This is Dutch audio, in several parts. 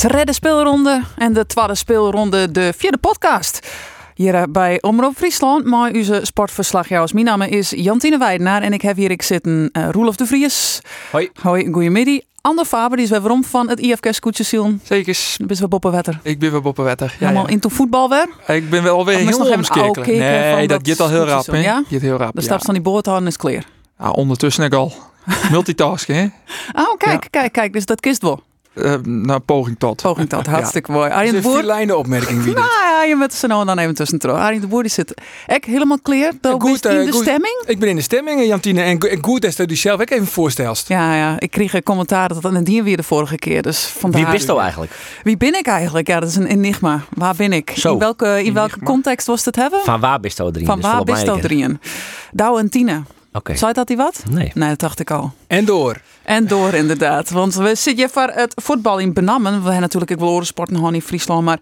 De derde speelronde en de tweede speelronde, de vierde podcast. Hier eh, bij Omroep Friesland, maar onze sportverslagjouwers. Mijn naam is Jantine Weidenaar en ik heb hier ik zitten uh, Roelof de Vries. Hoi. Hoi, goeiemiddag. Ander Faber, die is weer waarom van het IFK Scootjesiel. Zeker. Dan ben je Boppenwetter. Ik ben weer Boppenwetter. Ja, Helemaal ja. into voetbal weer. Ik ben wel weer heel van Nee, dat dat gaat al heel rap, ja? Gaat heel rap, De stap van die boord houden is clear. Ondertussen ik al. Multitasken, hè? Oh, kijk, kijk, kijk. Dus dat kist wel. Eh nou, poging tot. Poging tot, hartstikke mooi. Arjen de is een Boer. lijnen opmerking wie. Nou ja, je met z'n dan even tussen Arjen de Boer die zit echt helemaal clear. Dan Goed, je in eh, de goed. stemming. Ik ben in de stemming, eh, Jantine. En, en goed dat je die zelf ook even voorstelst. Ja, ja, ik kreeg een commentaar dat dat een dier weer de vorige keer. Dus vandaar. Wie bist nou eigenlijk? Wie ben ik eigenlijk? Ja, dat is een enigma. Waar ben ik? Zo, in welke, in welke enigma. context was het hebben? Van waar bist nou drie? Van waar bist dat drieën? Douwe en Tine. Zei dat die wat? Nee. Nee, dat dacht ik al. En door. En door inderdaad. Want we zitten hier voor het voetbal in Benammen. We hebben natuurlijk ook wel orensport nog in Friesland. Maar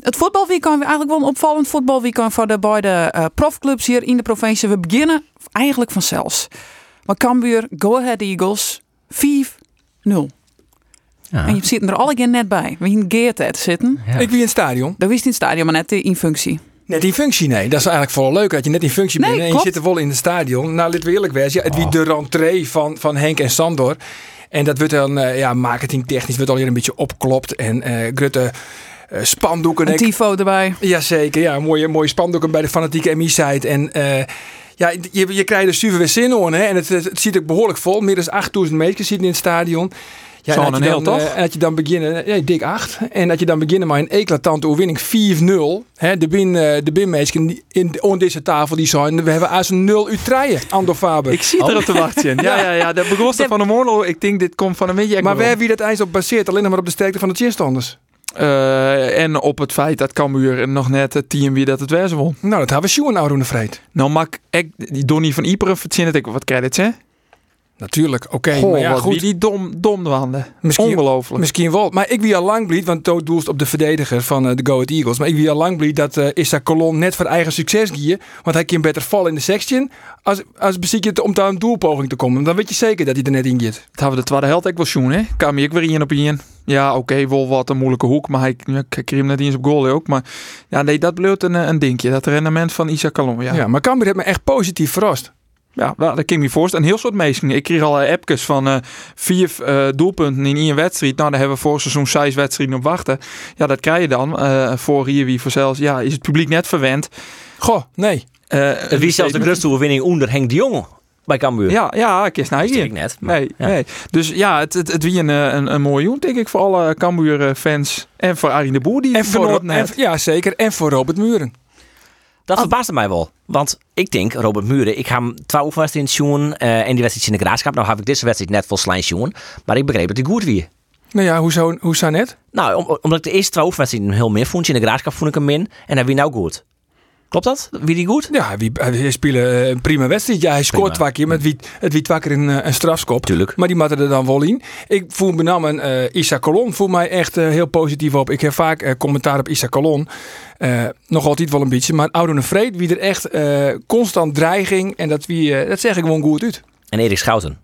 het voetbalweekend eigenlijk wel een opvallend voetbalweekend voor de beide eh, profclubs hier in de provincie. We beginnen eigenlijk vanzelfs. Maar Cambuur, Go Ahead Eagles, 5-0. Ja. En je zit er alle keer net bij. Wie in Geert te zitten. Ja. Ik wie in het stadion. Dat wist in het stadion, maar net in functie. Net in functie, nee. Dat is eigenlijk vooral leuk dat je net in functie Nee, bent. En je zit er wel in het stadion. Nou, laten we eerlijk. Ja, het wie de rentree van, van Henk en Sandor. En dat wordt dan eh, ja, marketingtechnisch wordt alweer een beetje opklopt. En eh Grutte eh, spandoeken. Een tifo erbij. Jazeker, ja, mooie, mooie spandoeken bij de fanatieke MI-site. En eh, ja, je, je krijgt er super weer zin in. Hè? En het, het, het ziet ook behoorlijk vol. Meer dan 8000 mensen zitten in het stadion. Ja, Zo'n een heel, eh, toch? en dat je dan beginnen, ja, dik 8. En dat je dan beginnen met een eclatante overwinning 4-0. Hè, de bin, eh, de binmeesken die in on deze tafel die zijn, we hebben als een 0 Utrecht, Andor Faber. Ik zie erop te wachten. Ja, ja, ja. Dat begon van de morgen. Ik denk, dit komt van een beetje. maar waar wie dat ijs op baseert, alleen maar op de sterkte van de chinstanders. Eh, en op het feit dat Cambuur nog net het team wie dat het wezen won. Nou, dat hebben we Sjoen nou de vreed. Nou mak ik Donny van Iperen verzinnen ik wat credits hè. Natuurlijk, oké. Maar ja, goed. wie die dom wanden. Misschien- Ongelooflijk. Misschien wel. Maar ik wie al lang blied, want Toad doelst op de verdediger van eh, de Go Ahead Eagles. Maar ik wie al lang blied dat eh Issa Colon net voor eigen succes gier. Want hij kan beter vallen in de section. Als, als beziek je het om daar een doelpoging te komen. Dan weet je zeker dat hij er net in gaat. Dat hebben we de tweede helft ook wel hè? Kwam ik weer in op in. Ja, oké, wel wat een moeilijke hoek, maar hij, ja, ik kreeg hem net eens op goal ook. Maar ja, nee, dat bleef een, eh, een dingetje. Dat rendement van Isaac Calon, ja. Ja. Ja, maar Cambuur heeft me echt positief verrast. Ja wel, dat kan ik me voorstellen. Een heel soort mensen. Ik kreeg al eh, appjes van eh, vier eh, doelpunten in één wedstrijd. Nou, daar hebben we voor seizoen zes wedstrijden op wachten. Ja, dat krijg je dan. eh, voor hier wie voor zelfs, ja, is het publiek net verwend. Goh, nee. Eh, Het wie zelfs de grootste overwinning onder Henk de Jong bij Cambuur. Ja, ja, ik is nou hier. ik net. maar- Nee, ja. nee. Dus ja, het, het, het wie een, een, een mooi joen, denk ik, voor alle Cambuur-fans. En voor Arjen de Boer, die En voor, genoot en, net. ja, zeker. En voor Robert Muren. Dat verbaasde mij wel. Want ik denk, Robert Muren, ik ga hem twee oefenwedstrijden zien eh en die wedstrijd in de graafschap. Nou heb ik deze wedstrijd net vol slijn zien. Maar ik begreep dat hij goed weer. Nou ja, hoezo, hoe zou net? Nou, om- omdat ik de eerste twee oefenwedstrijden heel meer vond. In de graafschap vond ik hem min. En hij wie nou goed. Klopt dat? Wie die goed? Ja, wie, hij speelde eh, een prima wedstrijd. Ja, hij scoort twee keer met wie, het wie twee keer een, eh, een strafskop. Tuurlijk. Maar die maakte er dan wel in. Ik voel me namen eh Issa Colon voel mij echt heel positief op. Ik heb vaak commentaar op Issa Colon. Nog altijd wel een beetje. Maar Oude Vreed, wie er echt constant dreiging. En dat, wie, dat zeg ik gewoon goed uit. En Erik Schouten.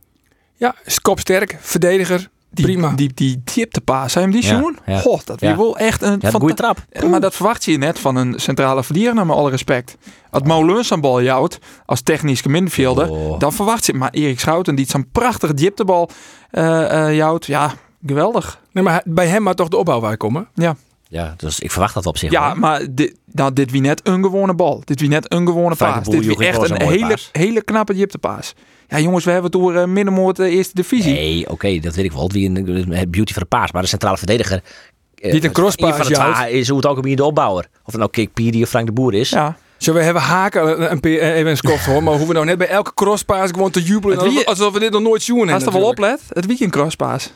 Ja, kopsterk, verdediger. Die, prima. Die, die heb je hem die Ja, zien? ja. Goh, dat Ja. wel echt een... Ja, een goede trap. Maar dat verwacht je net van een centrale verdediger, met alle respect. Als Moulins bal jouwt, als technische middenvelder, Oh. dan verwacht je... Maar Erik Schouten, die zo'n prachtige dieptebal eh eh jouwt, ja, geweldig. Nee, maar bij hem maar toch de opbouw waar komen. Ja, Ja, dus ik verwacht dat op zich ja maar dit, nou, dit wie net een gewone bal. Dit wie net een gewone paas. Dit wie echt een hele, paas. hele knappe dieptepaas. Ja, jongens, we hebben het door uh, middenmoord de eerste divisie. Nee, oké, dat weet ik wel. Wie een, het beauty van de paas. Maar de centrale verdediger... eh, Niet een crosspaas twee is hoe het ook een de opbouwer. Of het nou Kik Piri of Frank de Boer is. Ja, Zo, we hebben haken een, even een skoft hoor. Maar hoeven we nou net bij elke crosspaas gewoon te jubelen. Alsof, we dit nog nooit zien als er wel oplet, het weekend crosspaas.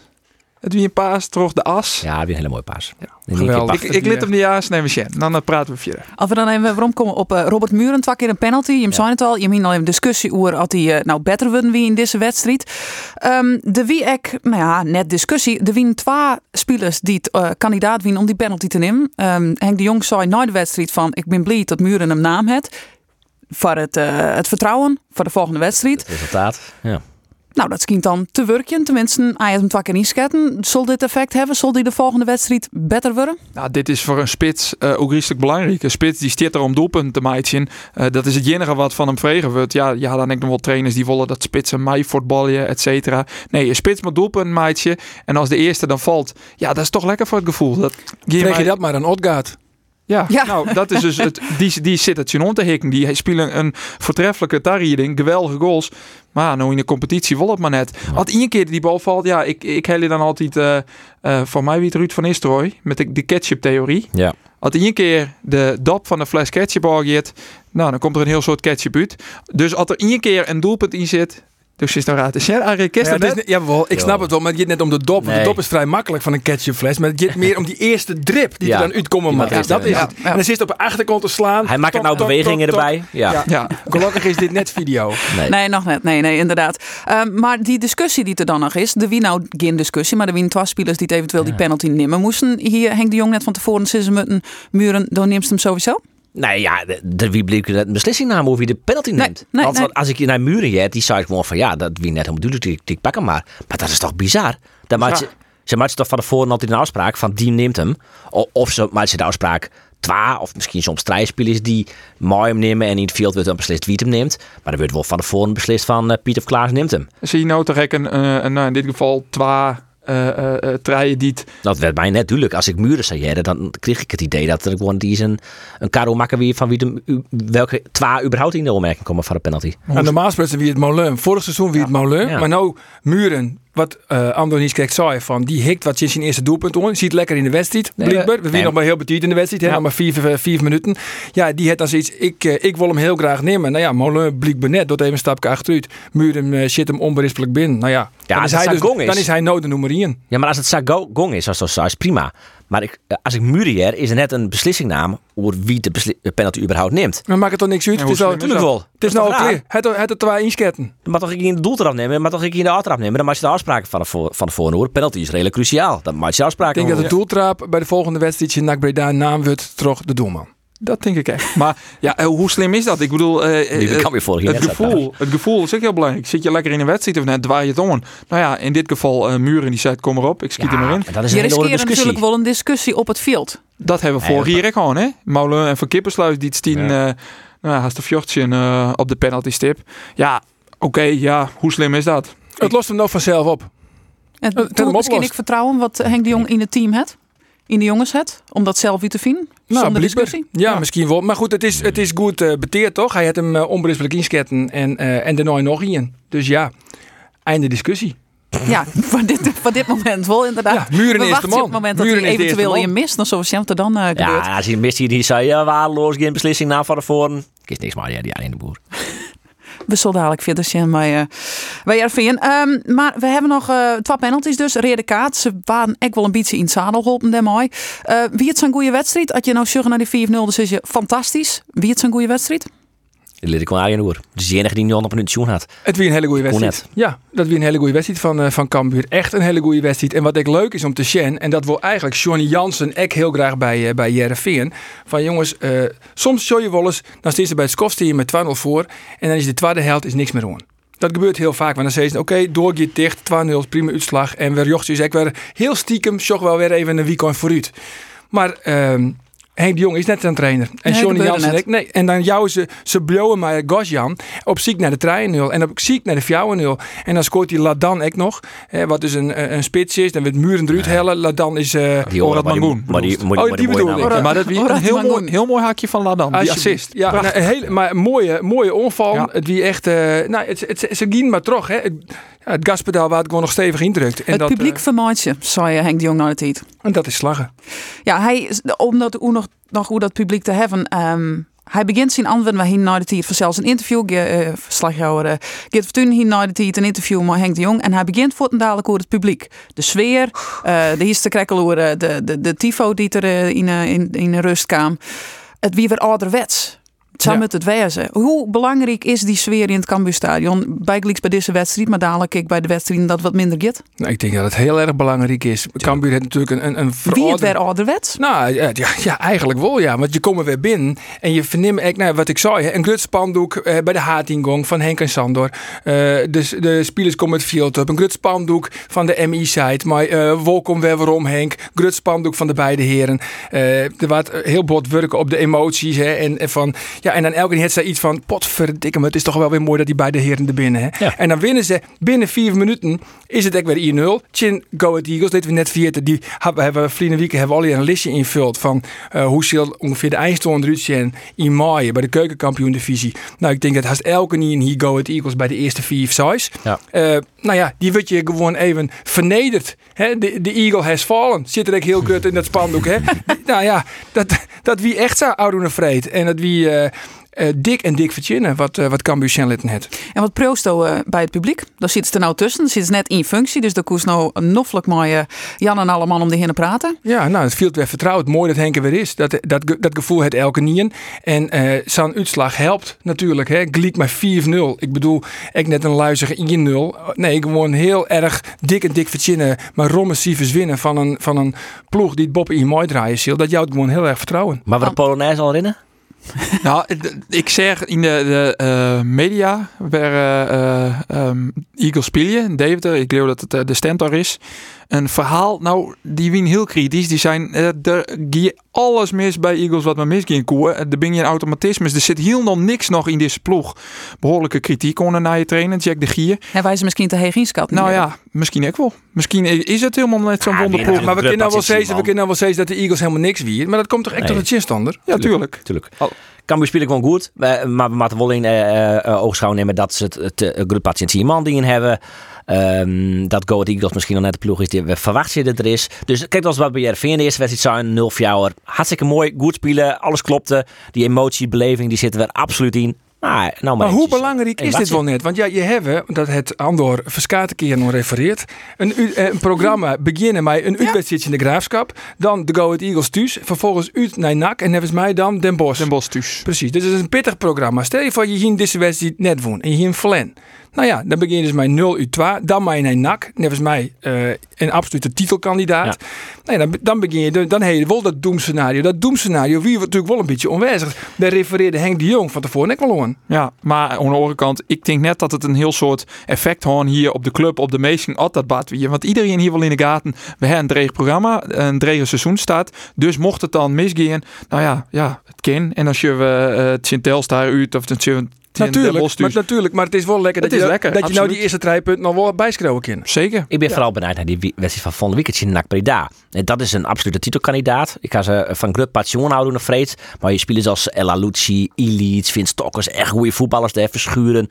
Het wie een paas, terug de as. Ja, weer een hele mooie paas. Ja, geweldig. Ik, ik let hem niet aan, neem een Sjen. Dan eh, praten we verder. Als we dan even waarom komen op eh, Robert Muren, twee keer een penalty. Je zei het al, je hebt al even discussie over of hij eh, nou beter worden wie in deze wedstrijd. Ehm, de wie ik, nou ja, net discussie. Er winnen twee spelers die het eh, kandidaat winnen om die penalty te nemen. Ehm, Henk de Jong zei na de wedstrijd van, ik ben blij dat Muren een naam heeft. Voor het, eh, het vertrouwen voor de volgende wedstrijd. Het resultaat. Ja. Nou, dat schijnt dan te werken. Tenminste, als je hem twee keer inschatten, zal dit effect hebben? Zal die de volgende wedstrijd beter worden? Nou, dit is voor een spits uh, ook redelijk belangrijk. Een spits die stiert er om doelpunten te maken. Uh, dat is het enige wat van hem vregen wordt. Ja, ja, dan denk ik nog wel trainers die willen dat spitsen mij voetballen, et cetera. Nee, een spits met doelpunt maatje. En als de eerste dan valt, ja, dat is toch lekker voor het gevoel. Dat, je dat maar aan Odgaard? Ja, ja, nou, dat is dus het. Die, die zit het om te hikken. Die spelen een voortreffelijke tarrieding, geweldige goals. Maar nou in de competitie wil het maar net. Als één keer die bal valt, ja, ik, ik hel je dan altijd uh, uh, van mij wie het Ruud van Nistelrooy met de, de ketchup-theorie. Ja. Als één keer de dop van de fles ketchup aangeeft, nou, dan komt er een heel soort ketchup uit. Dus als er één keer een doelpunt in zit, dus is dan raad. Is Arie ja, is, ja, wel, ik snap het wel, maar het gaat net om de dop. De dop is vrij makkelijk van een ketchupfles. Maar het gaat meer om die eerste drip die er dan uitkomen. Maar dat is het. En dan zit op de achterkant te slaan. Hij maakt er nou bewegingen erbij. Ja. Ja. Gelukkig is dit net video. Nee, nee nog net. Nee, nee, inderdaad. Um, maar die discussie die er dan nog is, de wie nou geen discussie, maar de wie twee spelers die het eventueel die penalty nemen moesten. Hier Henk de Jong net van tevoren zitten met muren, dan neemt hem sowieso. Nee, ja, de, wie bleek een beslissing namen of wie de penalty neemt. Nee, want, als ik je naar muren heb, die zei gewoon van ja, dat wie net helemaal doet, ik, ik pak hem maar. Maar dat is toch bizar? Dan maakt ze, ze maakt toch van tevoren altijd een afspraak van die neemt hem. Of, of ze maakt ze de afspraak twee, of misschien soms drie spelers die mooi hem nemen en in het veld wordt dan beslist wie het hem neemt. Maar dan wordt wel van tevoren beslist van uh, Piet of Klaas neemt hem. Zie je nou toch een, een, een, in dit geval twee uh, uh, die Dat werd mij net duidelijk. Als ik muren zei, dan kreeg ik het idee dat er gewoon die is een, een karo maken wie van wie de, welke twee überhaupt in de opmerking komen van de penalty. En normaal gesproken wie het Molen. Vorig seizoen wie het Molen. Maar nou muren wat uh, Andor kijk zei van die hikt wat sinds zijn eerste doelpunt on. Ziet lekker in de wedstrijd. Nee, blijkbaar. We nee. nog maar heel betiet in de wedstrijd. Nog maar vier, vier, minuten. Ja, die heeft dan zoiets. Ik, uh, ik wil hem heel graag nemen. Nou ja, Molen blijkbaar net. Dat even een stapje achteruit. Muren uh, zit hem onberispelijk binnen. Nou ja, ja dan, is hij dus, is. dan is hij nood de nummer 1. Ja, maar als het Sagong is, als dat is prima. Maar ik, als ik Murier is er net een beslissingnaam over wie de penalty überhaupt neemt. Maar maakt het toch niks uit? het is al, natuurlijk wel. Het is nou oké. Het het twee insketten. Dan mag toch ik in de doeltrap nemen, maar toch ik in de aftrap nemen. Dan maak je de afspraken van de, voor, van de. Penalty is redelijk cruciaal. Dan maak je de afspraken. Ik denk dat de doeltrap bij de volgende wedstrijd in NAC Breda naam wordt terug de doelman. Dat denk ik echt. Maar ja, eh, hoe slim is dat? Ik bedoel, uh, kan weer het, gevoel, het gevoel is ook heel belangrijk. Zit je lekker in een wedstrijd of net draai je het om? Nou ja, in dit geval uh, Muren die zei, kom erop, ik schiet ja, er maar in. Dat is een je riskeert natuurlijk wel een discussie op het veld. Dat hebben we vorig jaar gewoon, hè? Molen en Van Kippersluis die het stien, ja. uh, nou, haast uh, op de penalty stip. Ja, oké, okay, ja, hoe slim is dat? Het lost hem nog vanzelf op. En toen misschien ik vertrouwen wat Henk de Jong in het team heeft? in de jongens het? Om dat zelf weer te vinden? Nou, zonder discussie? Ja, misschien wel. Maar goed, het is, het is goed uh, beteerd toch? Hij had hem uh, onberispelijk insketten en, uh, en nooit nog in. Dus ja, einde discussie. Ja, voor dit, voor dit moment wel inderdaad. Ja, muren is de man. op het moment dat hij eventueel je mist, dan zoals er dan uh, Ja, als hij mist, die zei ja, waardeloos, geen beslissing na van de voren. Ik is niks maar, ja, die in de boer we zullen dadelijk verder zien bij, bij Erveen. Um, maar we hebben nog uh, twee penalties dus. Rede kaart. Ze waren echt wel een beetje in het zadel geholpen daarmee. Uh, wie het zijn goede wedstrijd? Als je nou zeggen naar die 4-0, dan is je fantastisch. Wie het zijn goede wedstrijd? Leer ik wel aan hoor. Dus de enige die nu op een pensioen had. Het weer een hele goede wedstrijd. Ja, dat weer een hele goede wedstrijd van, uh, van Cambuur. Echt een hele goede wedstrijd. En wat ik leuk is om te zien, en dat wil eigenlijk Johnny Jansen ik heel graag bij, uh, bij Jereveen. Van jongens, uh, soms show je wel eens, dan steeds er bij het skofsteer met 2-0 voor. En dan is de tweede helft is niks meer aan. Dat gebeurt heel vaak. Want dan zeggen ze, oké, okay, doorgeet dicht, 2-0, prima uitslag. En weer jocht dus ik weer heel stiekem, zocht wel weer even een weekend vooruit. Maar... Uh, Henk de Jong is net een trainer. En nee, Johnny Jansen nee. En dan jouw ze, ze blowen maar Gosjan op ziek naar de 3-0 en op ziek naar de 4-0. En dan scoort hij Ladan ook nog. Hè, wat dus een, een spits is. Dan wordt Muren eruit hellen. Ladan is uh, die Orad Mangoen. Maar die, maar die, oh, die bedoel ik. Maar dat is een heel mooi, heel mooi haakje van Ladan. Die assist. Ja, nou, een hele, maar mooie, mooie onval. Ja. Het wie echt... Uh, nou, het, het, het, ze maar terug. Hè. Het gaspedaal waar het gewoon nog stevig indrukt. En het dat, publiek uh, vermaakt je, zei Henk de Jong naar het tijd. En dat is slaggen. Ja, hij, omdat hoe nog, hoe dat publiek te hebben... Um, hij begint zijn antwoord waar hij naar de tijd zelfs een interview, uh, verslaghouder uh, Geert hier naar de een interview met Henk de Jong en hij begint voor dadelijk over het publiek. De sfeer, uh, de over de, de, de tifo die er in, in, in rust kwam. Het wie weer ouderwets zou Ja. met het wezen. Hoe belangrijk is die sfeer in het Cambuurstadion? Bijgelijks bij deze wedstrijd, maar dadelijk ik bij de wedstrijden dat wat minder get. Nou, ik denk dat het heel erg belangrijk is. Cambuur heeft natuurlijk een, een, een Wie het weer ouderwets? Nou ja, ja, ja, eigenlijk wel ja. Want je komt er weer binnen en je verneemt, echt, nou, wat ik zei, een groot spandoek eh, bij de Hatingong van Henk en Sandor. Eh, de, de spelers komen het veld op. Een groot spandoek van de MI-site. Maar eh welkom weer waarom Henk. Groot spandoek van de beide heren. Eh, er wordt heel bot werken op de emoties. Hè, en, en, van, ja, en dan elke keer heeft ze iets van, potverdikke me, het is toch wel weer mooi dat die beide heren er binnen. Hè. Ja. En dan winnen ze binnen vier minuten. Is het echt weer 1-0. Chin Go Ahead Eagles, dit we net vierten. Die hebben, hebben vrienden week hebben we al een listje invuld van eh, hoe zal ongeveer de eindstand eruit in mei bij de keukenkampioen divisie. Nou, ik denk dat haast elke niet in hier Go Ahead Eagles bij de eerste vier size. Ja. Eh, nou ja, die wordt je gewoon even vernederd. Hè? De, de Eagle has fallen. Zit er ook heel kut in dat spandoek. Hè? Nou ja, dat, dat wie echt zou oudoen vreed. En dat wie eh, eh, dik en dik verzinnen wat, eh wat Cambuur het. En wat proosto eh, bij het publiek? Daar zit ze er nou tussen. Daar zit ze net in functie. Dus daar koest nou noffelijk mooie Jan en alle man om de heen te praten. Ja, nou, het viel weer vertrouwd. Mooi dat Henk er weer is. Dat, dat, dat gevoel het elke nien. En eh zo'n uitslag helpt natuurlijk. Hè. Gliek maar 4-0. Ik bedoel, ik net een luizige 1-0. Nee, gewoon heel erg dik en dik verzinnen. Maar rommesievers winnen van een, van een ploeg die het boppen in mooi draaien ziel. Dat jou gewoon heel erg vertrouwen. Maar we de Polonaise al rennen? Nou, ik zeg in de, de eh, media waar eh, eh, ehm, Eagle spelen, Deventer, ik geloof dat het eh, de stentor is. Een verhaal, nou, die wien heel kritisch. Die zijn, er alles mis bij Eagles wat maar misging koer. Er ben je een automatisme. Er zit heel nog niks nog in deze ploeg. Behoorlijke kritiek onder naar je trainer, Jack de Gier. En wij ze misschien te heeg inschat. Nou ja, misschien ook wel. Misschien is het helemaal net zo'n Ah, wonderploeg. Maar we kunnen nou wel steeds, we kunnen nou wel steeds dat de Eagles helemaal niks wier. Maar dat komt toch echt Nee. door de chinstander? Ja, tuurlijk. Tuurlijk. Oh. Cambuur spelen gewoon goed. Maar, maar we moeten wel in eh, eh, oogschouw nemen dat ze het, het uh, goed patiëntie man die in Ehm, dat Go Eagles misschien nog net de ploeg is die we verwachten dat er is. Dus kijk als wat bij JRV in de eerste wedstrijd zijn. 0 voor Hartstikke mooi. Goed spelen. Alles klopte. Die emotie, beleving, die zitten er absoluut in. Nou, nou maar, Maar hoe belangrijk is dit wel net? Want ja, je hebt, dat het Andor verskate keer nog refereert, een, eh, een programma beginnen met een uitwedstrijd in de Graafschap, dan de Go Ahead Eagles thuis, vervolgens uit naar NAC en hebben mij dan Den Bosch. Den Bosch thuis. Precies, dus het is een pittig programma. Stel je voor je hier in deze wedstrijd net woont en je hier in Flen. Nou ja, dan begin je dus met 0 uit 2, dan maar naar NAC, nevens mij eh, een absolute titelkandidaat. Nou ja, dan, dan begin je, de- dan heb je wel dat doemscenario. Dat doemscenario wie natuurlijk wel een beetje onwijzig. Daar refereerde Henk de Jong van tevoren ook wel aan. Ja, maar aan de andere kant, ik denk net dat het een heel soort effect gewoon hier op de club, op de meesten, altijd dat bad wie. Want iedereen hier wel in de gaten, we hebben een dreig programma, een dreig seizoen staat. Dus mocht het dan misgaan, nou ja, ja, het kan. En als je we uh, het Sint-Telstar uit of het Natuurlijk, maar, natuurlijk, maar het is wel lekker Het dat, je, is dat- lekker, dat je nou die eerste drie punten nog wel bijschreeuwen kan. Zeker. Ik ben vooral benieuwd naar die wedstrijd van volgende weekend in NAC Breda. En dat is een absolute titelkandidaat. Ik ga ze van Grut Passion houden nog vreed. Maar je spelers als Ella Lucci, Illich, Vince Stokkers, echt goede voetballers daar verschuren.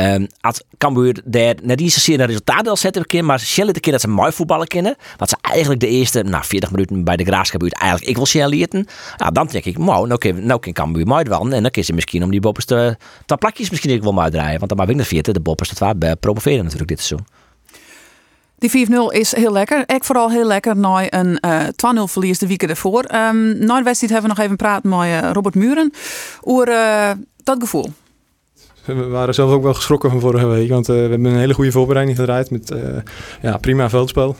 Um, als Cambuur daar net niet zozeer een resultaat al zetten keer, maar Shell de keer dat ze mooi voetballen kennen. Wat ze eigenlijk de eerste, nou 40 minuten bij de Graafschap eigenlijk ik wil Shell lieten. Ja, dan denk ik, nou, nou kan, nou kan Cambuur mooi wel. En dan kun ze misschien om die boppers te, te plakjes misschien ook wel mooi draaien. Want dan mag ik de vierde, de boppers, dat waar promoveren natuurlijk dit seizoen. Die 4-0 is heel lekker. Ik vooral heel lekker na een eh 2-0 verlies de weken ervoor. Ehm na de wedstrijd hebben we nog even praten met eh, Robert Muren over eh, dat gevoel. We waren zelf ook wel geschrokken van vorige week. Want eh, we hebben een hele goede voorbereiding gedraaid met eh, ja, prima veldspel.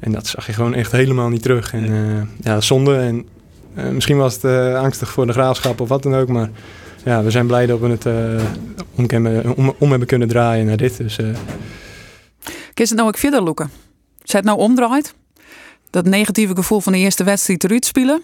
En dat zag je gewoon echt helemaal niet terug. En eh, ja, zonde. En eh, misschien was het eh, angstig voor de graafschap of wat dan ook. Maar ja, we zijn blij dat we het eh, om, kunnen- om, om hebben kunnen draaien naar dit. Dus eh, Kun je het nou ook verder loeken? Zet het nou omdraait? Dat negatieve gevoel van de eerste wedstrijd eruit spelen?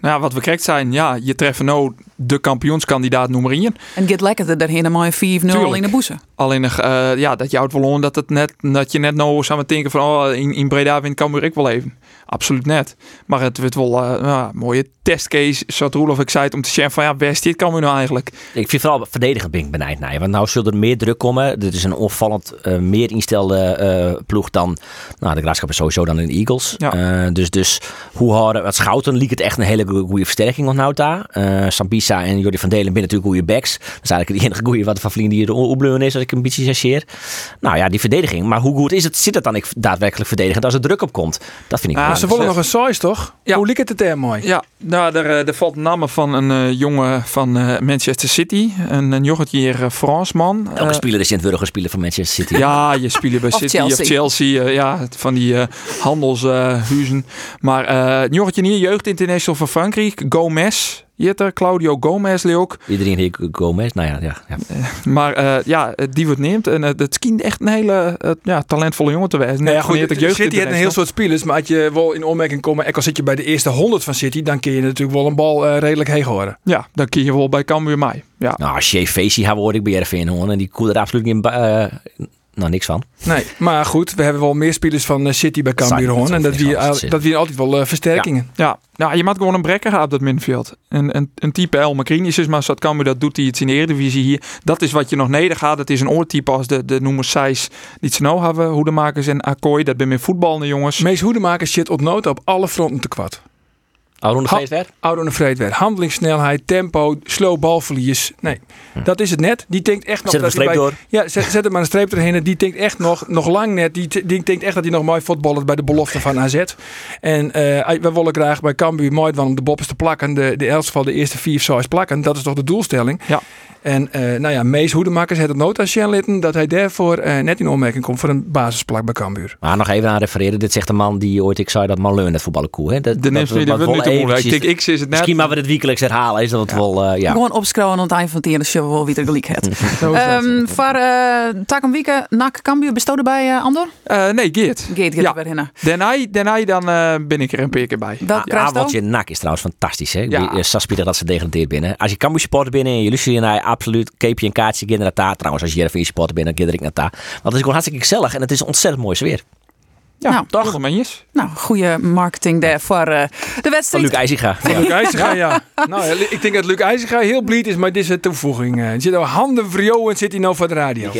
Nou ja, wat we krijgt zijn, ja, je treft nou de kampioenskandidaat nummer 1. En get lekker daarheen en maar 4-0 Tuurlijk. in de boezen. Alleen nog, eh, ja, dat je houdt wel on dat, het net, dat je net nou zou denken van, oh, in, in Breda wint Cambuur ik wel even. Absoluut net. Maar het wordt wel eh, een mooie testcase, zoals Roelof ik zei, het, om te zeggen van, ja, best, dit kan we nou eigenlijk. Ik vind vooral verdedigen ben ik benijd naar je. Want nou zult er meer druk komen. Dit is een opvallend eh, meer instelde eh, ploeg dan... Nou, de Graafschap is sowieso dan in de Eagles. Ja. Eh, dus, dus hoe houden... Wat Schouten liep het echt een hele go- goede versterking nou daar. Eh Sambi Isa en Jordi van Delen binnen natuurlijk goede backs. Dat is eigenlijk de enige goede wat van Vlien die er opbleuwen is, als ik een beetje chercheer. Nou ja, die verdediging. Maar hoe goed is het, zit het dan ik daadwerkelijk verdedigend als er druk op komt? Dat vind ik Ah, Ze willen nog een size, toch? Ja. Hoe liep het er mooi? Ja, nou, er, eh, er valt een naam van een eh, jongen van eh, Manchester City. Een, een jochetje hier, Fransman. Elke speler is in het speler van Manchester City. Ja, je speelt bij Of City Chelsea. of Chelsea. eh, ja, van die eh, handelshuizen. maar eh een jongetje hier, jeugd international van Frankrijk. Gomez. Jitter, Claudio Gomez, ook. Iedereen heeft Gomez. Nou ja, ja, ja. Maar eh, ja, die wordt neemt. En eh, het schijnt echt een hele eh, ja, talentvolle jongen te wezen. Nou ja, Net goed, jeugd City heeft een heel soort spelers, maar als je wel in opmerking komen, en al zit je bij de eerste 100 van City, dan kun je natuurlijk wel een bal eh, redelijk heen horen. Ja, dan kun je wel bij Cambuur mij. Ja. Nou, Shea Facey hoor ik bij RVN hoor. En die koelde er absoluut niet, eh, nou, niks van. Nee, maar goed, we hebben wel meer spelers van eh, City bij Cambuur. En dat dat wie, altijd al- dat wie altijd wel eh, versterkingen. Ja, nou, je maakt gewoon een brekker op dat middenveld. Een, een, een type El Macrini is maar zat Cambuur, dat doet hij iets in de Eredivisie hier. Dat is wat je nog neder gaat. Het is een oortype als de, de noemers Seis die het nou hebben. Hoedemakers en Akkooi, dat ben meer voetballende jongens. Mees Hoedemakers zit op nood op alle fronten te kwad. Oude? Ouder en Vreedwerd. Handelingssnelheid, tempo, slow balverlies. Nee, dat is het net. Die denkt echt nog Hm. Zet dat een streep bij- door. Ja, zet, zet er maar een streep erheen. Die denkt echt nog, nog lang net. Die, die denkt echt dat hij nog mooi voetballert bij de belofte van AZ. En eh we willen graag bij Cambuur mooi van om de boppers te plakken. De, de van de eerste vier zoals plakken. Dat is toch de doelstelling. Ja. En eh, nou ja, Mees Hoedemakers heeft het nood aan Sjen litten dat hij daarvoor eh, net in opmerking komt voor een basisplak bij Cambuur. Maar nog even aan refereren. Dit zegt een man die ooit, ik zei dat Malleun het voetballen koe. Hè? Dat, De neemt dat- niet, te moeilijk. ik is het net. Misschien maar we het wekelijks herhalen. Is dat het wel, eh, ja. Gewoon opschrijven aan het eind van het zullen we wel weer gelijk het. Zo is dat. Ehm voor uh, Takum Wieken, Nak Cambuur, bestoden bij uh, Andor? Eh, nee, Geert. Geert, Ja. Geert hinnen. Daarna, daarna dan eh, ben ik er een paar keer bij. Welk Ja, NAC is trouwens fantastisch. Hè? Ja. Ja. Saspieter dat ze degradeerd binnen. Als je Cambuur supporter binnen en je luistert naar absoluut keep je een kaartje, je naar daar. Trouwens, als je Jervin supporter bent, dan je naar daar. Want het is gewoon hartstikke gezellig en het is ontzettend mooi sfeer. Ja, Nou, toch? Allemeenjes. Nou, goede marketing daar voor eh, de Van wedstrijd. Luc IJzinga. Ja. Luc IJzinga, ja. Nou, ja, ik denk dat Luc IJzinga heel blij is met deze toevoeging. Eh, Er zit al handen vrioen zit hij nou voor de radio.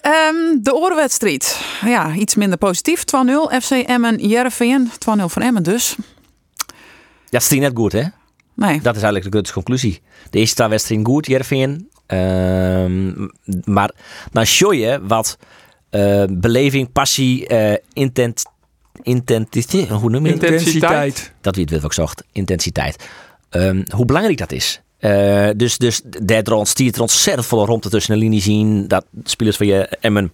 Ehm, de orenwedstrijd. Ja, iets minder positief. 2-0. FC Emmen, Jereveen. 2-0 van Emmen dus. Dat is net goed, hè? Nee. Dat is eigenlijk de grootste conclusie. De eerste twee wedstrijden goed, Jervin. Ehm maar dan show je wat eh, beleving, passie, eh intent, intensiteit, hoe noem je het? Intensiteit. Dat wie het wil ook zocht, intensiteit. Ehm, hoe belangrijk dat is. Eh, dus dus daar rond stiert er ontzettend volle rondte tussen de linie zien. Dat spelers van je Emmen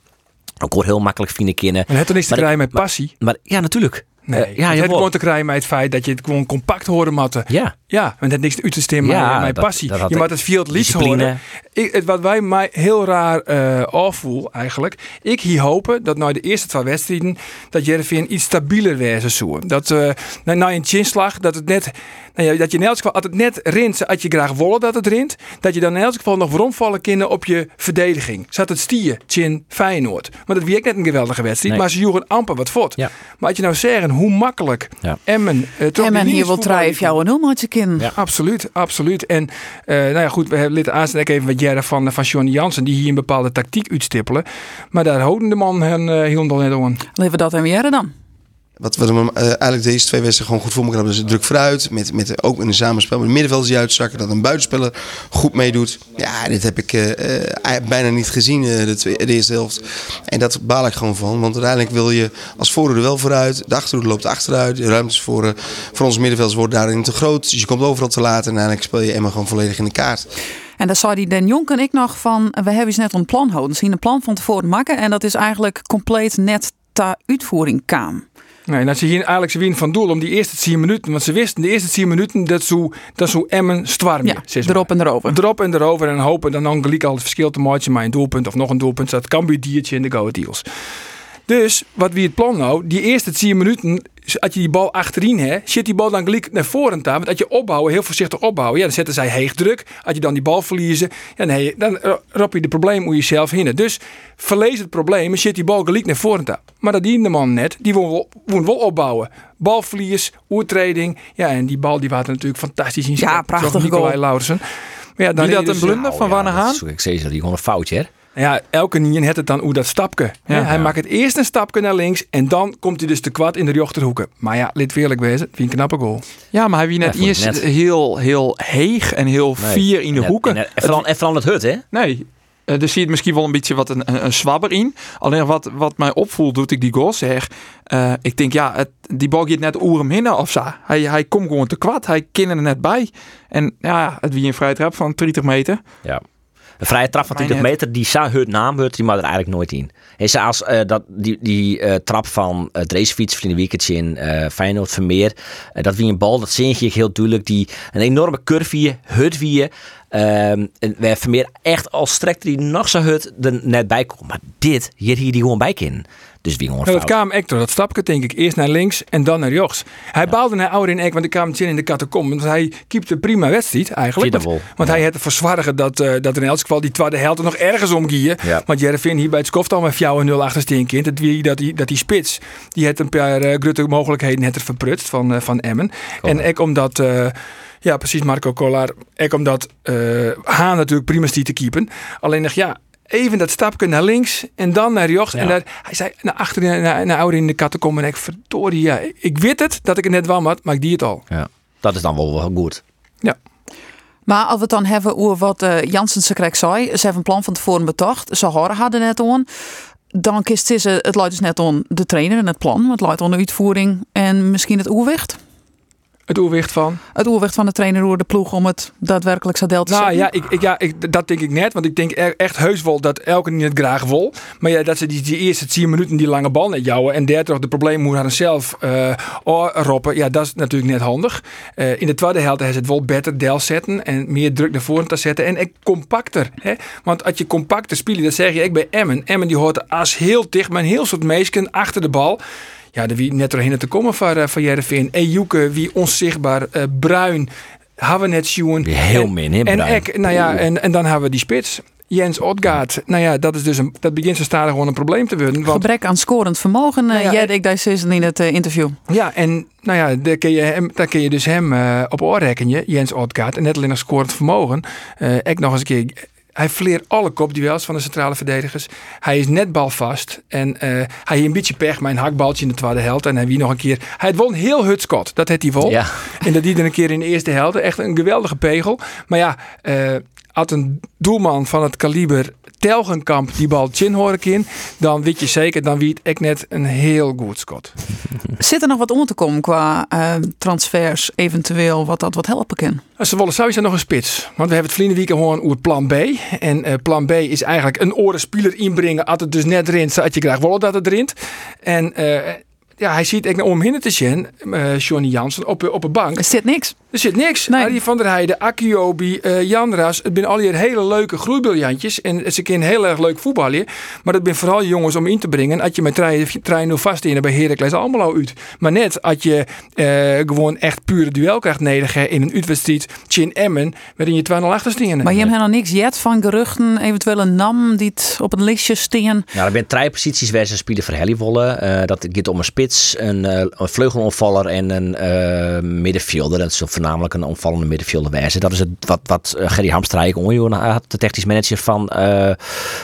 ook heel makkelijk vinden kennen. Maar het dan is te Maar ik- krijgen met maar- passie. Maar ja, natuurlijk. Nee, Eh, ja, het gewoon te krijgen met het feit dat je het gewoon compact horen matte. Ja, Ja, want het niks uit te stemmen Ja, met mijn dat- passie. dat had je moet het veel het liefst horen. Ik, het, wat wij mij heel raar eh afvoel eigenlijk. Ik hier hopen dat na de eerste twee wedstrijden dat Jervin iets stabieler wezen zou. Dat eh na, na een chinslag dat het net nou ja, dat je in elk geval als het net rint, als je graag willen dat het rint, dat je dan in elk geval nog rondvallen kunnen op je verdediging. Zat het stier, chin Feyenoord. Maar dat wie ik net een geweldige wedstrijd, Nee. maar ze joegen amper wat voort. Ja. Maar als je nou zeggen hoe makkelijk Ja. Emmen uh, Emmen hier wil drijven jou een nummertje kind. Ja. Absoluut, absoluut. En eh, nou ja, goed, we hebben lid aanstek even wat jaren van, van Johnny Jansen, die hier een bepaalde tactiek uitstippelen. Maar daar houden de man hen uh, helemaal net aan. Leven dat en weer dan. Wat, we uh, eigenlijk deze twee wedstrijden gewoon goed voor elkaar hebben. Dus druk vooruit. Met, met, ook in een samenspel met middenvelders die uitzakken. Dat een buitenspeler goed meedoet. Ja, dit heb ik uh, uh, bijna niet gezien de, twee, de, eerste helft. En dat baal ik gewoon van. Want uiteindelijk wil je als voorhoede wel vooruit. De achterhoede loopt achteruit. De ruimtes voor, uh, voor onze middenvelders worden daarin te groot. Dus je komt overal te laat. En uiteindelijk speel je Emma gewoon volledig in de kaart. En daar zei die Den Jonk en ik nog van... We hebben eens net een plan houden. Zien een plan van tevoren maken. En dat is eigenlijk compleet net ter uitvoering kwam. Nee, dat ze hier eigenlijk ze winnen van doel om die eerste 10 minuten. Want ze wisten de eerste 10 minuten dat zo, dat zo Emmen stwarm. Ja, erop en erover. Erop en erover. En hopen dan dan gelijk al het verschil te maken met een doelpunt of nog een doelpunt. Dat kan bij diertje in de Go Deals. Dus wat wie het plan nou, die eerste 10 minuten, als je die bal achterin hebt, zit die bal dan gelijk naar voren aan. Want als je opbouwen, heel voorzichtig opbouwen, ja, dan zetten zij heeg druk. Als je dan die bal verliezen, ja, nee, dan rap je de probleem hoe jezelf heen. Dus verlees het probleem en zit die bal gelijk naar voren aan. Maar dat die de man net, die wil wel, opbouwen. Balverlies, oertreding. Ja, en die bal die was natuurlijk fantastisch in Ja, prachtig Nicolai. Maar ja, dan Wie dat een blunder van Warner Haan? Ik zei ze, die gewoon een foutje, hè? Ja, elke nien heeft het dan hoe dat stapje. Ja. hij maakt het eerst een stapje naar links en dan komt hij dus te kwad in de rechterhoeken. Maar ja, lid eerlijk wezen, vind een knappe goal. Ja, maar hij wie net eerst net. heel, heel heeg en heel Nee. vier in de En- hoeken. En, vooral, en vooral het hut, hè? Nee, eh er zit misschien wel een beetje wat een, een, een zwabber in. Alleen wat, wat mij opvoelt, doet ik die goal zeg. eh, ik denk, ja, het, die bal gaat net oer hem hinnen of zo. Hij, hij komt gewoon te kwad. Hij kan er net bij. En ja, het wie een vrije trap van 30 meter. Ja. Een vrije trap van Mijn 20 net. meter, die zou het naam wordt, die maar er eigenlijk nooit in. En zoals eh, dat, die, die eh, trap van het racefiets van de weekendje in eh Feyenoord Vermeer, eh, dat wie een bal, dat zie je heel duidelijk, die een enorme curve, hut wie Ehm en waar Vermeer echt als strekte die nog zo hut er net bij komt. Maar dit, hier hier die gewoon bij. Dus wie gewoon Nou, dat kwam echt door dat stapje, denk ik. Eerst naar links en dan naar rechts. Hij baalde naar ouder in Eck, want ik kwam in de catacomb. Want hij keepte prima wedstrijd eigenlijk. Want, want hij had verzwargen dat, eh, dat in elk geval die tweede helft nog ergens omgieën. Ja. Want Jerevin hier bij het Skoft al met 4-0 achtersteen kind. Dat, wie, dat, die, dat die spits, die had een paar eh grote mogelijkheden net er verprutst van, eh, van Emmen. En ik omdat... ja, precies, Marco Collar. Ik omdat Haan natuurlijk prima stiet te keepen. Alleen nog, ja, even dat stapje naar links en dan naar rechts. En daar, hij zei naar achter, naar, naar ouder in de catacombe. En ik, verdorie, ja, ik weet het dat ik het net wel had, maar ik die het al. Ja. Dat is dan wel, wel goed. Maar als we het dan hebben over wat eh Jansen ze krijgt zei, ze hebben een plan van tevoren betocht, ze horen hadden net on. Dan kist ze, het leidt dus net on de trainer en het plan, maar het leidt on de uitvoering en misschien het oerwicht. Het oerwicht van. Het oerwicht van de trainer door de ploeg om het daadwerkelijk zo deel te Nou zetten. ja, ik, ik, ja ik, dat denk ik net. Want ik denk er- echt heus wel dat elke niet het graag wil. Maar ja, dat ze die, die eerste 10 minuten die lange bal net jouwen. En toch de probleem moet aan zelf eh roppen. Ja, dat is natuurlijk net handig. Eh, in de tweede helft is het wel beter deel zetten. En meer druk naar voren te zetten. En ik compacter. Hè? Want als je compacter speelt, dat zeg je ik bij Emmen. Emmen die hoort as heel dicht. Maar een heel soort meesken achter de bal. Ja, er wie net doorheen te komen van, uh, van Jereveen. Ejuke, wie onzichtbaar. eh, bruin. Hebben we net zien. Heel En- min, hè, En, ek, nou ja, en, en dan hebben we die spits. Jens Odgaard. Nou ja, dat is dus een, dat begint zo stadig gewoon een probleem te worden. Want, Gebrek aan scorend vermogen, Nou ja, uh, ja, en- ik daar zitten in het eh, interview. ja, en nou ja, daar kun je, hem, daar kun je dus hem eh, op oorrekenen, Jens Odgaard. En net alleen nog scorend vermogen. Eh ik nog eens een keer. Hij vleert alle kopduels van de centrale verdedigers. Hij is net balvast. En eh, hij heeft een beetje pech, mijn hakbaltje in de tweede helft. En hij wie nog een keer. Hij een heel hutskot. Dat heeft hij wel. Ja. En dat die er een keer in de eerste helft. Echt een geweldige pegel. Maar ja, eh had een doelman van het kaliber Telgenkamp die bal chin horen in. Dan weet je zeker, dan wie ik net een heel goed skot. Zit er nog wat om te komen qua eh, transfers, eventueel wat dat wat helpen kan? Ze willen sowieso nog een spits. Want we hebben het verleden weekend gewoon over plan B. En eh, plan B is eigenlijk een oren inbrengen. Als het dus net rint, zodat je graag willen dat het rint. En eh, ja, hij ziet ik om hem heen te zien, eh Johnny Jansen, op, op een bank. Er zit niks. Er zit niks. Nee. Arie van der Heijden, Akiobi, eh Janras. Het zijn al hier hele leuke groeibriljantjes. En ze kunnen heel erg leuk voetballen. Maar dat zijn vooral jongens om in te brengen. Als je met trein 0 vast in bij Heracles allemaal al uit. Maar net als je eh, gewoon echt pure duel krijgt nodig in een uitwedstrijd. Chin Emmen, waarin je 2-0 achter. Maar je hebt nog niks jet van geruchten, eventueel een nam die het op het lijstje staan. Nou, er zijn drie posities waar ze spelen voor Hellywolle. Eh dat gaat om een spits, een, eh, een vleugelonvaller en een eh middenvelder. Dat is voornamelijk een onvallende middenvelder wijze. Dat is het wat, wat eh, Gerry Hamstra had, de technisch manager van, eh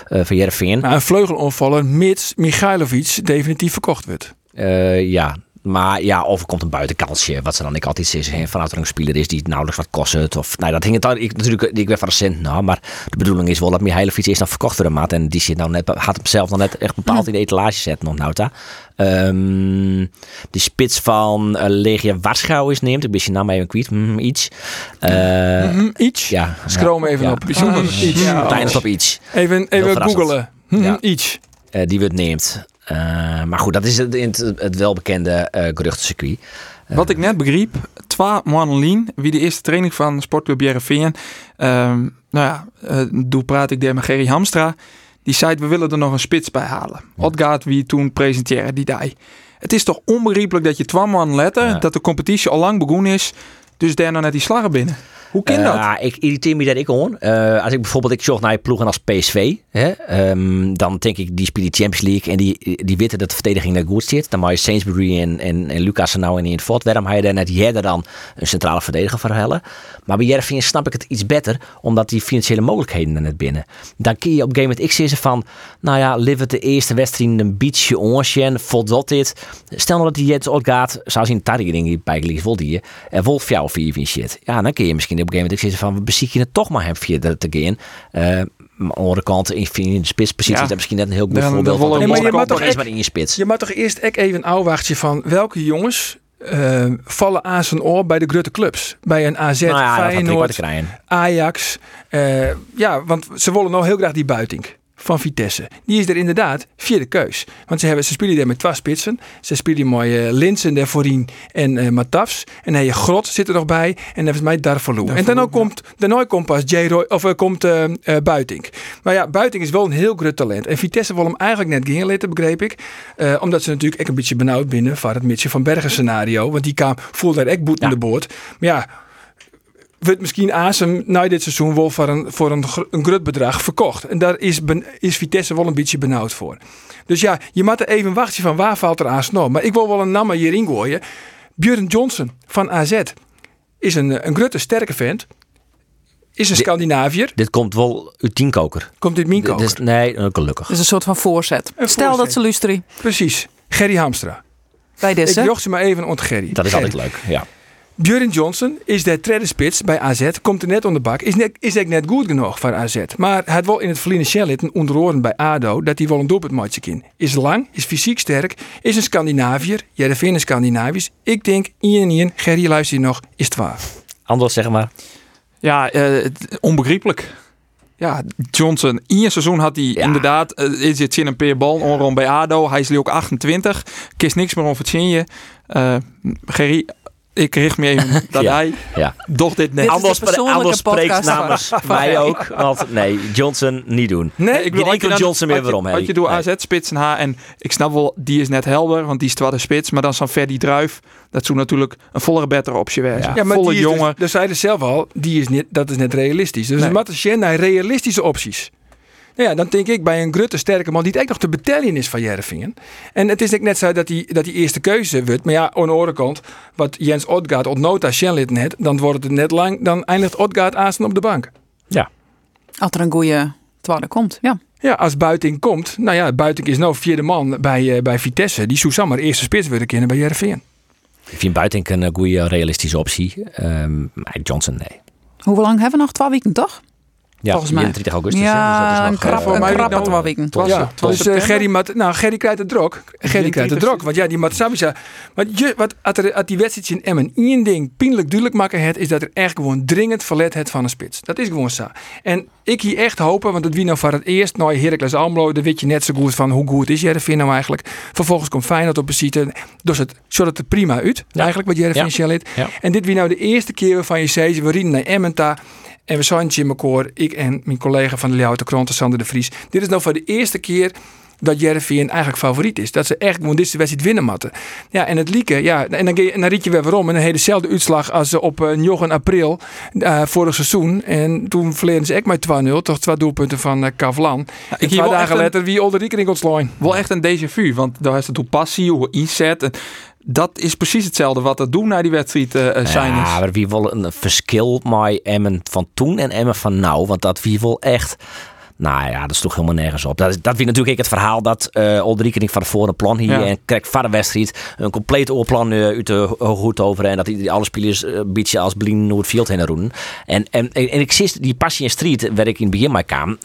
van Jereveen. Maar een vleugelonvaller, mits Michailovic definitief verkocht. Eh, ja, maar ja, of er komt een buitenkansje, wat ze dan ik altijd zeggen, vanuit er een speler is die het nauwelijks wat kost. het, Of, nou, dat hing het dan, ik, natuurlijk, ik ben van de cent nou, maar de bedoeling is wel dat Mihailovic eerst dan verkocht worden, maat. En die zit nou net, had hem zelf nog net echt bepaald in de etalage zetten, nog nou daar. Ehm, de spits van uh, Legia Warschau is neemt, ik ben je naam even kwijt, hm, iets. Eh, Hm, iets? Ja, Schroom even ja. op. Bijzonder iets. het eindigt op iets. Even, even googelen. Hm, Ja. Iets. Eh, die wordt neemt. Eh, maar goed, dat is het, het, het welbekende eh geruchtencircuit. Wat ik net begreep, Twa Manolien, wie de eerste training van Sportclub Jereveen. Ehm nou ja, eh doe praat ik daar met Gerry Hamstra. Die zei, we willen er nog een spits bij halen. Gaat wie toen presenteren die dag. Het is toch onbegrijpelijk dat je Twa man letten, Ja. dat de competitie al lang begonnen is. Dus daar nou net die slagen binnen. Hoe kan dat? Uh, ik irriteer me dat ik hoor. Uh, als ik bijvoorbeeld ik zocht naar ploegen als PSV, hè, um, dan denk ik die spelen Champions League en die, die weten dat de verdediging net goed zit. Dan mag je Sainsbury en, en, en Lucas er nou in het fort. Waarom ga je daar net Jerder dan een centrale verdediger voor hellen? Maar bij Jervin snap ik het iets beter, omdat die financiële mogelijkheden er net binnen. Dan kun je op gegeven moment ik zeggen van, nou ja, live het de eerste wedstrijd een beetje onsjen, voldoet dit. Stel nou dat die het gaat, zoals in de targeting bij vol die, en vol jou of je shit. Ja, dan kun je misschien op een gegeven moment zeggen van, we beziek je het toch maar hem via te gaan. Uh, aan de andere kant, in de spitspositie ja. is dat misschien net een heel goed voorbeeld. Van nee, maar je moet toch maar in je spits. Je moet toch eerst even een van welke jongens uh, vallen aan zijn oor bij de grote clubs. Bij een AZ, nou ja, Feyenoord, Ajax. Uh, ja, want ze willen nou heel graag die buiting van Vitesse. Die is er inderdaad vierde keus. Want ze, hebben, ze spelen daar met twee spitsen. Ze spelen mooie uh, Linsen daar voorin en uh, Matafs. En dan je Grot zit er nog bij. En dan is mij Darvalu. En daarna komt, daarna komt pas J-Roy, of uh, komt uh, Buitink. Maar ja, Buitink is wel een heel groot talent. En Vitesse wil hem eigenlijk net gingen laten, begreep ik. omdat ze natuurlijk ook een beetje benauwd binnen van het Mitje van Bergen scenario. Want die kwam voelde daar echt boet in de boord. Maar ja wordt misschien Asem na dit seizoen wel voor een, voor een, een groot bedrag verkocht. En daar is, is Vitesse wel een beetje benauwd voor. Dus ja, je moet er even wachten van waar valt er Asem nog. Maar ik wil wel een naam hierin gooien. Björn Johnson van AZ is een, een grote sterke vent. Is een Scandinaviër. Dit komt wel uit tienkoker. Komt dit Mienkoker? nee, gelukkig. Het is een soort van voorzet. Stel dat ze lusteren. Precies. Gerry Hamstra. Bij deze. Ik jocht ze maar even ont Gerry. Dat is altijd leuk, ja. Björn Johnson is de tweede spits bij AZ, komt er net onder bak. Is, net, is net goed genoeg voor AZ. Maar hij had wel in het verliezen Shellitten onderhoren bij ADO dat hij wel een doelpuntmatje in. Is lang, is fysiek sterk, is een Scandinaviër. Jereveen is Scandinavisch. Ik denk, Ian en Ian, Gerry luister je nog, is het waar. Anders zeg maar. Ja, uh, onbegrijpelijk. Ja, Johnson, in je seizoen had hij inderdaad, uh, is het zin een peer bal rond bij ADO. Hij is nu ook 28, kist niks meer het je. Uh, Gerry, ik richt me even dat ja, hij ja. doch dit net. Anders, anders spreekt namens mij ook. Want nee, Johnson niet doen. Nee, ik wil enkel Johnson meer waarom. Wat je door AZ spitsen haar en ik snap wel, die is net helder, want die is de spits. Maar dan zo'n Ferdi Druif, dat zou natuurlijk een volle betere optie wezen. Ja, maar volle die jongen. Dus, dus zei zelf al, die is niet, dat is net realistisch. Dus nee. een naar realistische opties. Nou ja, dan denk ik bij een grutte sterke man die het echt nog te betellen is van Jervingen. En het is net zo dat hij dat die eerste keuze wordt. Maar ja, aan de andere kant, wat Jens Odgaard op nota Shellit net, dan wordt het net lang, dan eindigt Odgaard aanstaan op de bank. Ja. Als er een goede tweede komt, ja. Ja, als Buiting komt, nou ja, Buiting is nou vierde man bij, uh, bij Vitesse. Die zou maar eerste spits willen kennen bij Jervingen. Ik vind Buiting een goede realistische optie. Um, Johnson, nee. Hoe lang hebben we nog? Twee weken, toch? Ja, volgens mij. 30 augustus. Ja, dus een krap, uh, een krappe nou, weken. Ja, dus uh, Gerry, Mat, nou, Gerry krijgt het drok. Gerry krijgt het drok. Want ja, die Matsabisa. Want je, wat, als, er, als die wedstrijd in Emmen één ding pijnlijk duidelijk maken het, is dat er echt gewoon dringend verlet het van een spits. Dat is gewoon zo. En ik hier echt hopen, want het wie nou voor het eerst, nou Heracles Almelo, dan weet je net zo goed van hoe goed is Jereveen nou eigenlijk. Vervolgens komt Feyenoord op visite. Dus het zodat het prima uit, ja. eigenlijk wat ja. ja. En dit wie nou de eerste keer van je zei, we rieden naar Emmen en we zijn Jim McCoor, ik en mijn collega van de Leeuwarden Krant, Sander de Vries. Dit is nou voor de eerste keer dat Jereveen eigenlijk favoriet is. Dat ze echt gewoon deze wedstrijd winnen matten. Ja, en het lieke, ja, en dan, en dan riet je weer waarom. En dan heet dezelfde uitslag als ze op uh, 9 april uh, vorig seizoen. En toen verleden ze echt met 2-0, toch twee doelpunten van uh, Kavlan. Ja, ik twee dagen later wie Olde Riekening ontslaan. Wel echt een déjà vu, want daar is het hoe passie, hoe inzet dat is precies hetzelfde wat er doen naar die wedstrijd uh, zijn is. Ja, maar wie wil een verschil met Emmen van toen en Emmen van nou. Want dat wie wil echt nou ja, dat is toch helemaal nergens op. Dat, dat wie natuurlijk ik het verhaal dat uh, eh, Olderiekening van voor een plan hier en krijgt van de wedstrijd een compleet oorplan uh, uit de goed over en dat die alle spelers uh, een beetje als blien Noord field heen doen. En, en, en, ik zie die passie in street waar ik in het begin mee kwam, uh,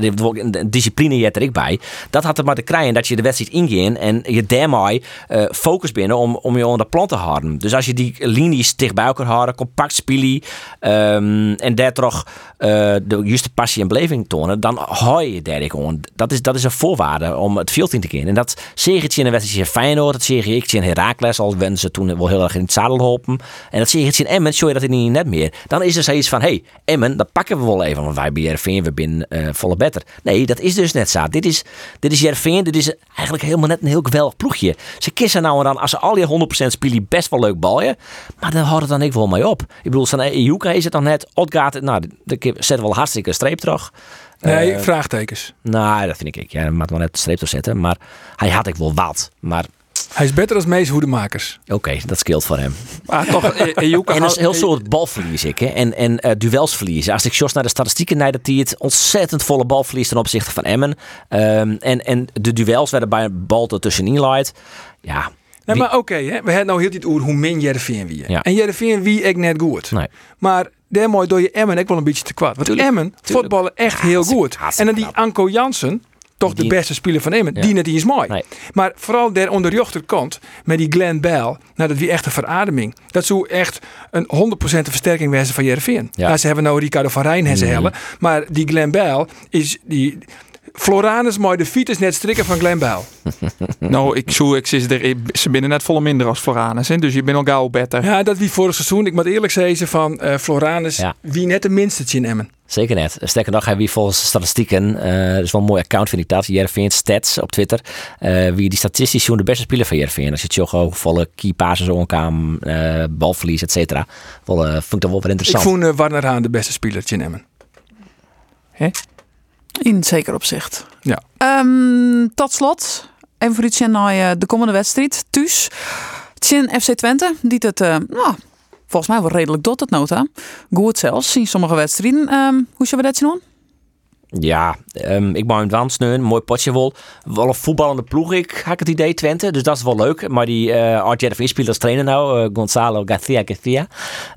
de discipline je er ik bij. Dat had er maar te krijgen dat je de wedstrijd ingaan en je daarmee uh, focus binnen om, om je onder de plan te houden. Dus als je die linies dicht bij elkaar houden, compact spelen um, en daar toch de juiste passie en beleving tonen, dan hoi daar ik om. Dat is, dat is een voorwaarde om het veld in te keren. En dat zeg je in een wedstrijd Feyenoord, dat zeg je in Herakles, al wen ze toen wel heel erg in het zadel hopen. En dat zeg je in Emmen, show je dat in niet net meer. Dan is er zoiets van, hey, Emmen, dat pakken we wel even, want wij bij Jervin, we binnen uh, volle better. Nee, dat is dus net zo. Dit is, dit is Jervin, dit is eigenlijk helemaal net een heel geweldig ploegje. Ze kissen nou en dan, als ze al je 100% spelen, best wel leuk balje. Maar dan houdt het dan ik wel mee op. Ik bedoel, zijn Ejuka is het dan net, Odgaat, nou, de zet wel hartstikke streep terug. Nee, Uh, vraagtekens. Nou, dat vind ik. Ja, maar wel net de streep te zetten. Maar hij had ik wel wat. Maar Hij is beter als meeste hoedemakers. oké, dat scheelt voor hem. Maar toch, eh, Ejuka En dat is heel soort balverlies ik. Hè. En, en eh, duels verliezen. Als ik Jos naar de statistieken naar dat hij het ontzettend volle bal verliest ten opzichte van Emmen. Ehm, en, en de duels werden bij een bal er tussenin leidt. Ja. Nee, wie- maar oké, hè, we hebben nou heel dit over hoe min Jervin wie. Ja. En Jervin wie ik net goed. Nee. Maar daarmee door je Emmen ik wel een beetje te kwad. Want Tuurlijk, Emmen voetballen echt heel goed. En dan die. Anko Jansen, toch de beste speler van Emmen, Ja. die net is mooi. Nee. Maar vooral daar onder de rechterkant met die Glenn Bell, nou dat wie echt een verademing. Dat zou echt een 100% versterking wezen van Jervin. Ja. Ze hebben nou Ricardo van Rijn en ze hellen. Maar die Glenn Bell is die... Floranus mooi de fiets net strikken van Glenn Bell. Nou, ik zou, ik zit er, ze binnen net volle minder als Floranus, hè, dus je bent al gauw beter. Ja, dat wie vorig seizoen. Ik moet eerlijk zeggen van eh Floranus, Ja. wie net de minste in Emmen. Zeker net. Sterker nog, hij wie volgens de statistieken, eh dat is wel een mooi account vind ik dat, Jervin Stats op Twitter, eh, wie die statistisch zien de beste speler van Jervin. Als je het zo volle key passes omkwam, eh balverlies, et cetera. Wel, eh, vond ik dat wel weer Ik interessant. vond eh, Warner Haan de beste speler in Emmen. In zeker opzicht. Ja. Ehm, tot slot, even voor iets naar eh, de komende wedstrijd. Thuis, Tjen FC Twente, die het, eh, nou, volgens mij wel redelijk dot het nota. Goed zelfs, in sommige wedstrijden. Ehm, hoe zullen we dat zien? Ja, ehm, ik ben in het wansneun, mooi potje wel. Wel een voetballende ploeg, ik had het idee, Twente. Dus dat is wel leuk. Maar die eh Art als trainer nou, eh, Gonzalo Garcia Garcia.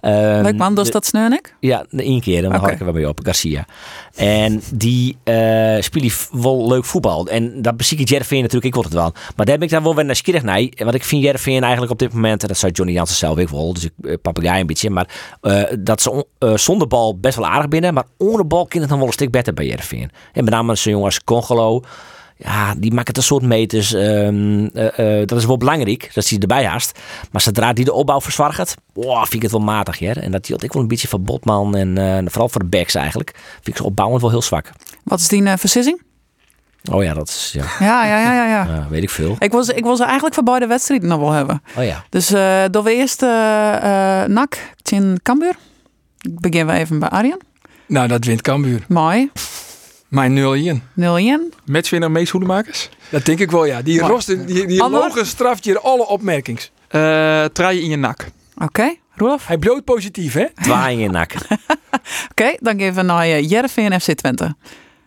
Ehm, Leuk man, dus dat sneun ik. Ja, één keer, dan hou ik er wel mee op, Garcia. En die eh speelt wel leuk voetbal. En dat bezie ik Jervin natuurlijk, ik wil het wel. Maar daar ben ik dan wel weer nieuwsgierig naar. Want ik vind Jervin eigenlijk op dit moment, en dat zou Johnny Jansen zelf ook wel, dus ik uh, papegaai een beetje, maar dat ze on- zonder bal best wel aardig binnen, maar onder bal kan het dan wel een stuk beter bij Jervin. En met name zo'n jongen als Congolo, ja, die maakt het een soort meters. ehm, eh, eh, dat is wel belangrijk, dat hij erbij haast. Maar zodra die de opbouw verzwargt, wow, vind ik het wel matig. Hè? En dat hield ik wel een beetje van Botman en eh, vooral voor de backs eigenlijk. Vind ik ze opbouwend wel heel zwak. Wat is die uh, versissing? Oh ja, dat is, ja, Ja, ja, ja, ja. ja. ja, weet ik veel. Ik wil, ze, ik wil ze eigenlijk voor beide wedstrijden nog wel hebben. Oh ja. Dus uh, door we eerst uh, uh, NAC, Tjen Kambuur. Ik begin we even bij Arjen. Nou, dat wint Cambuur. Mooi. Mijn 0 in. 0 in. Matchwinner Mees Hoedemakers? Dat denk ik wel, ja. Die Mooi. rosten, die, die logen straft je alle opmerkings. Eh Traaien in je nak. Oké, okay. Roelof. Hij bloot positief, hè? Twaai in je nak. Oké, okay, dan geven we naar uh, Jervin en FC Twente.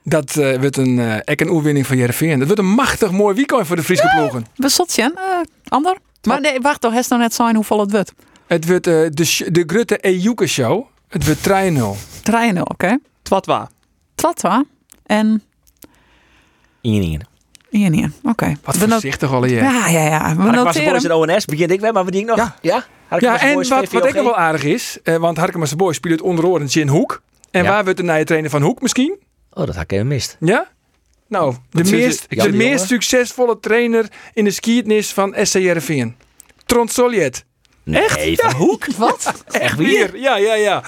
Dat uh, wordt een, uh, ek een oerwinning van Jereveen. Dat wordt een machtig mooi weekend voor de Friese ploegen. We zotjen, uh, ander. Maar nee, wacht toch, heeft nou net zijn hoeveel het wordt? Het wordt uh, de, de Grutte Ejuke Show. Het wordt 3-0. 3-0, oké. Okay. Twatwa. Twatwa. En... Iningen. Iningen, oké. Okay. Wat voorzichtig al, ja. Ja, ja, ja. We Harkema's Boys en ONS, begin ik weer, maar we die nog. Ja, ja? ja en wat, wat ook wel aardig is, uh, want Harkema's Boys speelt het onder oren in Hoek. En ja. waar wordt de nieuwe trainer van Hoek misschien? Oh, dat had ik even mist. Ja? Nou, de meest, de meest succesvolle trainer in de skiertnis van SCRVN. Trond Soljet. Nee, Echt? Van Hoek? Wat? Echt weer? Ja, ja, ja.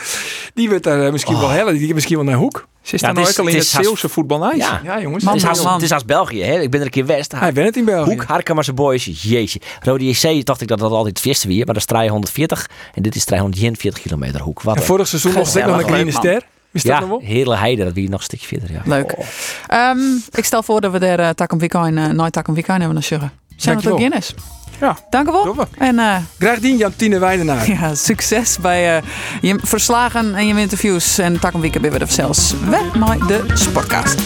Die wordt daar uh, misschien oh. wel hellen. Die misschien wel naar Hoek. Ze is ja, dan ook al in het Zeeuwse voetbal Ja. ja, jongens. Man, het, is als, het is als België, hè? Ik ben er een keer West. Hij bent het in België. Hoek, Harkema's Boys, jeetje. Rode JC dacht ik dat dat altijd het eerste weer, maar dat is 340 en dit is 341 kilometer hoek. Wat en vorig seizoen nog nog een kleine ster. Is ja, dat nog wel? hele heide, dat wie nog een stukje verder. Ja. Leuk. Oh. Um, ik stel voor dat we daar uh, Weekend, uh, nooit Takum Weekend hebben naar Sjuggen. Zijn ook Guinness? Ja. Dank u wel. En, uh, Graag dien Jantine Weidenaar. Ja, succes bij uh, je verslagen en je interviews. En Takum Weekend weer zelfs weg naar de Sportcast.